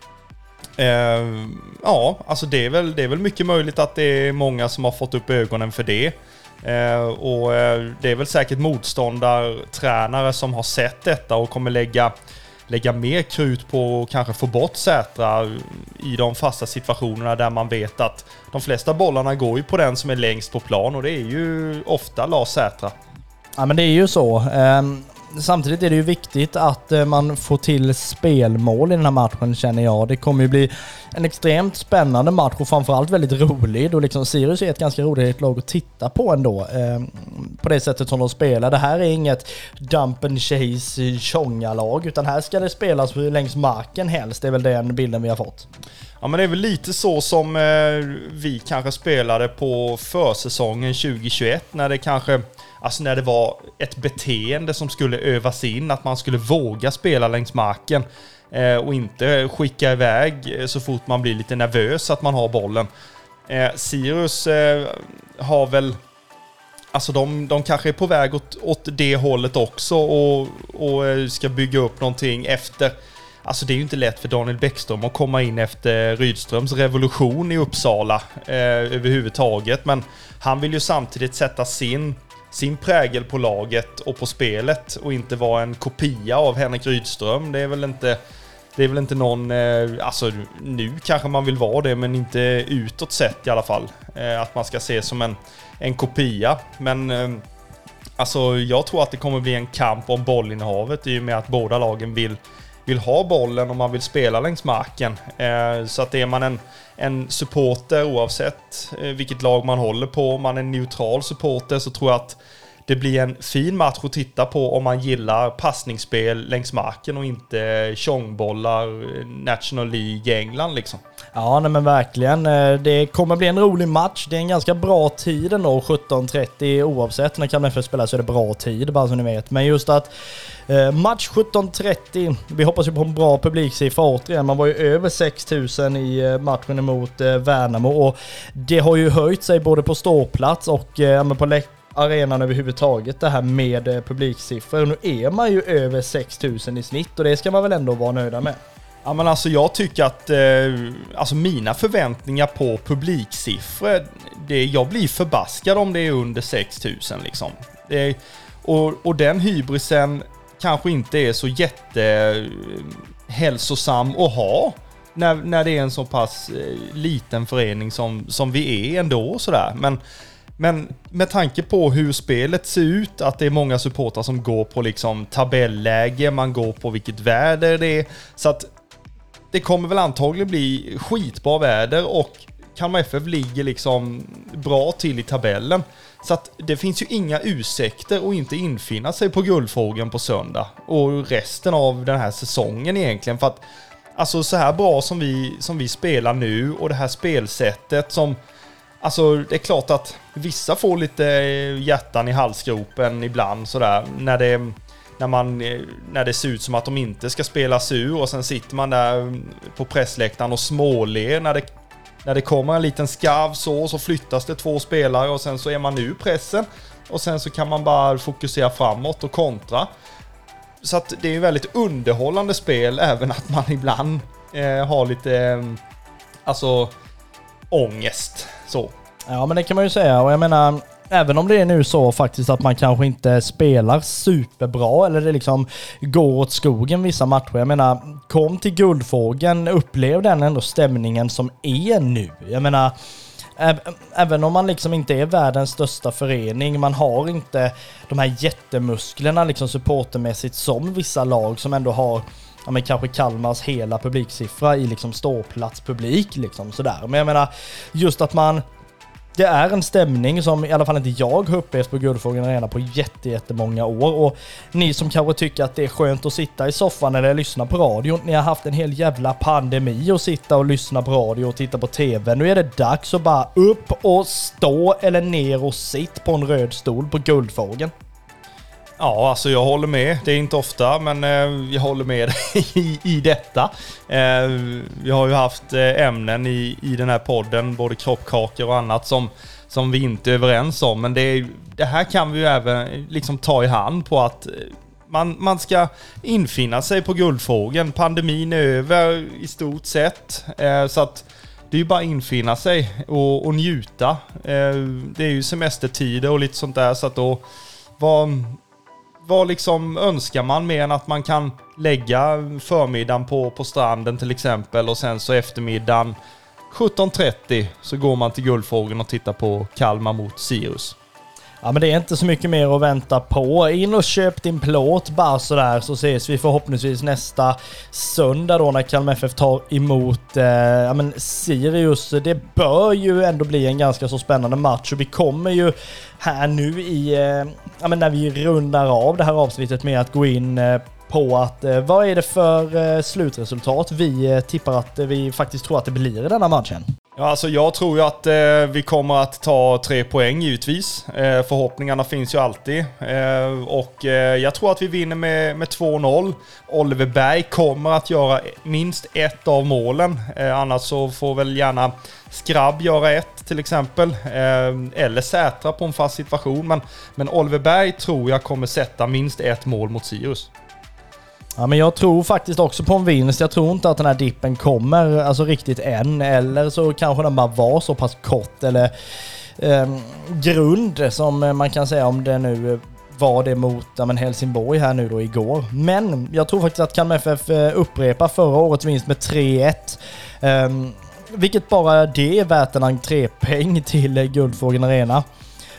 ja, alltså det är, väl, det är väl mycket möjligt att det är många som har fått upp ögonen för det. Och det är väl säkert motståndartränare som har sett detta och kommer lägga lägga mer krut på att kanske få bort Sätra i de fasta situationerna där man vet att de flesta bollarna går ju på den som är längst på plan och det är ju ofta Lars Sätra. Ja men det är ju så. Ehm, Samtidigt är det ju viktigt att eh, man får till spelmål i den här matchen känner jag. Det kommer ju bli en extremt spännande match och framförallt väldigt rolig. då liksom Sirius är ett ganska roligt lag att titta på ändå. Eh, på det sättet som de spelar. Det här är inget dump and chase eh, tjonga-lag utan här ska det spelas längs marken helst. Det är väl den bilden vi har fått. Ja men det är väl lite så som eh, vi kanske spelade på försäsongen 2021 när det kanske Alltså när det var ett beteende som skulle övas in, att man skulle våga spela längs marken. Eh, och inte skicka iväg eh, så fort man blir lite nervös att man har bollen. Eh, Sirius eh, har väl... Alltså de, de kanske är på väg åt, åt det hållet också och, och eh, ska bygga upp någonting efter... Alltså det är ju inte lätt för Daniel Bäckström att komma in efter Rydströms revolution i Uppsala eh, överhuvudtaget. Men han vill ju samtidigt sätta sin sin prägel på laget och på spelet och inte vara en kopia av Henrik Rydström. Det är väl inte... Det är väl inte någon, eh, alltså nu kanske man vill vara det, men inte utåt sett i alla fall. Eh, att man ska ses som en, en kopia. Men eh, alltså jag tror att det kommer bli en kamp om bollinnehavet i och med att båda lagen vill, vill ha bollen och man vill spela längs marken. Eh, så att är man en en supporter oavsett eh, vilket lag man håller på. Om man är en neutral supporter så tror jag att det blir en fin match att titta på om man gillar passningsspel längs marken och inte tjongbollar National League i England liksom. Ja, nej men verkligen. Eh, det kommer bli en rolig match. Det är en ganska bra tid ändå, 17.30 oavsett. När Kalmar FF spelar så är det bra tid, bara så ni vet. Men just att eh, match 17.30, vi hoppas ju på en bra publiksiffra återigen. Man var ju över 6000 i eh, matchen emot Värnamo och det har ju höjt sig både på ståplats och på läktaren arenan överhuvudtaget det här med eh, publiksiffror. Nu är man ju över 6000 i snitt och det ska man väl ändå vara nöjda med. Ja men alltså jag tycker att, eh, alltså mina förväntningar på publiksiffror, det, jag blir förbaskad om det är under 6000 liksom. Det, och, och den hybrisen kanske inte är så jättehälsosam att ha när, när det är en så pass eh, liten förening som, som vi är ändå sådär. Men men med tanke på hur spelet ser ut, att det är många supportrar som går på liksom tabelläge, man går på vilket väder det är. Så att det kommer väl antagligen bli skitbra väder och Kalmar FF ligger liksom bra till i tabellen. Så att det finns ju inga ursäkter att inte infinna sig på guldfrågan på söndag. Och resten av den här säsongen egentligen. För att alltså så här bra som vi, som vi spelar nu och det här spelsättet som... Alltså det är klart att vissa får lite eh, hjärtan i halsgropen ibland sådär när det när, man, eh, när det ser ut som att de inte ska spelas ur och sen sitter man där mm, på pressläktaren och småler när det, när det kommer en liten skarv så, så flyttas det två spelare och sen så är man ur pressen. Och sen så kan man bara fokusera framåt och kontra. Så att det är ju väldigt underhållande spel även att man ibland eh, har lite, eh, alltså, ångest. Så. Ja men det kan man ju säga och jag menar Även om det är nu så faktiskt att man kanske inte spelar superbra eller det liksom går åt skogen vissa matcher. Jag menar, kom till Guldfågeln, upplev den ändå stämningen som är nu. Jag menar, Även om man liksom inte är världens största förening, man har inte de här jättemusklerna liksom supportermässigt som vissa lag som ändå har ja men kanske Kalmars hela publiksiffra i liksom ståplatspublik liksom sådär. Men jag menar, just att man det är en stämning som i alla fall inte jag har upplevt på Guldfågeln Arena på jättemånga år. Och ni som kanske tycker att det är skönt att sitta i soffan eller lyssna på radio, ni har haft en hel jävla pandemi och sitta och lyssna på radio och titta på TV. Nu är det dags att bara upp och stå eller ner och sitt på en röd stol på Guldfågeln. Ja, alltså jag håller med. Det är inte ofta, men eh, jag håller med i, i detta. Eh, vi har ju haft eh, ämnen i, i den här podden, både kroppkakor och annat, som, som vi inte är överens om. Men det, det här kan vi ju även liksom ta i hand på att man, man ska infinna sig på guldfrågan. Pandemin är över i stort sett. Så att det är ju bara att infinna sig och, och njuta. Det är ju semestertider och lite sånt där, så att då var vad liksom önskar man mer än att man kan lägga förmiddagen på, på stranden till exempel och sen så eftermiddagen 17.30 så går man till Guldfågeln och tittar på Kalmar mot Sirius. Ja men det är inte så mycket mer att vänta på. In och köp din plåt bara sådär så ses vi förhoppningsvis nästa söndag då när Kalmar FF tar emot eh, ja, men Sirius. Det bör ju ändå bli en ganska så spännande match och vi kommer ju här nu i, eh, ja men när vi rundar av det här avsnittet med att gå in eh, på att eh, vad är det för eh, slutresultat vi eh, tippar att eh, vi faktiskt tror att det blir i denna matchen? Ja, alltså jag tror ju att eh, vi kommer att ta tre poäng givetvis. Eh, förhoppningarna finns ju alltid. Eh, och eh, jag tror att vi vinner med, med 2-0. Oliver Berg kommer att göra minst ett av målen. Eh, annars så får väl gärna Skrabb göra ett till exempel. Eh, eller Sätra på en fast situation. Men, men Oliver Berg tror jag kommer sätta minst ett mål mot Sirius. Ja, men jag tror faktiskt också på en vinst. Jag tror inte att den här dippen kommer alltså riktigt än. Eller så kanske den bara var så pass kort eller eh, grund som eh, man kan säga om det nu eh, var det mot ja, men Helsingborg här nu då igår. Men jag tror faktiskt att Kalmar FF eh, upprepar förra årets vinst med 3-1. Eh, vilket bara det är värt en entrépeng till Guldfågeln Arena.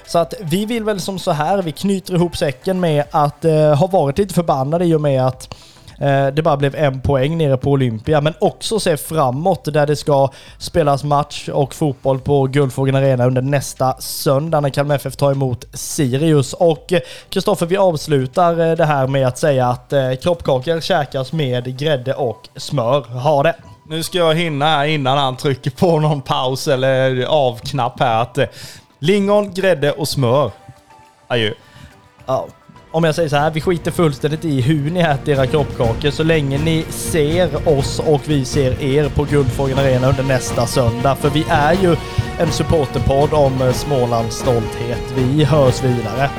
Så att vi vill väl som så här, vi knyter ihop säcken med att eh, ha varit lite förbannade i och med att eh, det bara blev en poäng nere på Olympia, men också se framåt där det ska spelas match och fotboll på Guldfågeln Arena under nästa söndag när Kalmar FF tar emot Sirius. Och eh, Kristoffer, vi avslutar eh, det här med att säga att eh, kroppkakor käkas med grädde och smör. Ha det! Nu ska jag hinna här innan han trycker på någon paus eller avknapp här att eh, Lingon, grädde och smör. Adjö. Ja. Om jag säger så här, vi skiter fullständigt i hur ni äter era kroppkakor så länge ni ser oss och vi ser er på Guldfågeln Arena under nästa söndag. För vi är ju en supporterpodd om eh, Smålands stolthet. Vi hörs vidare.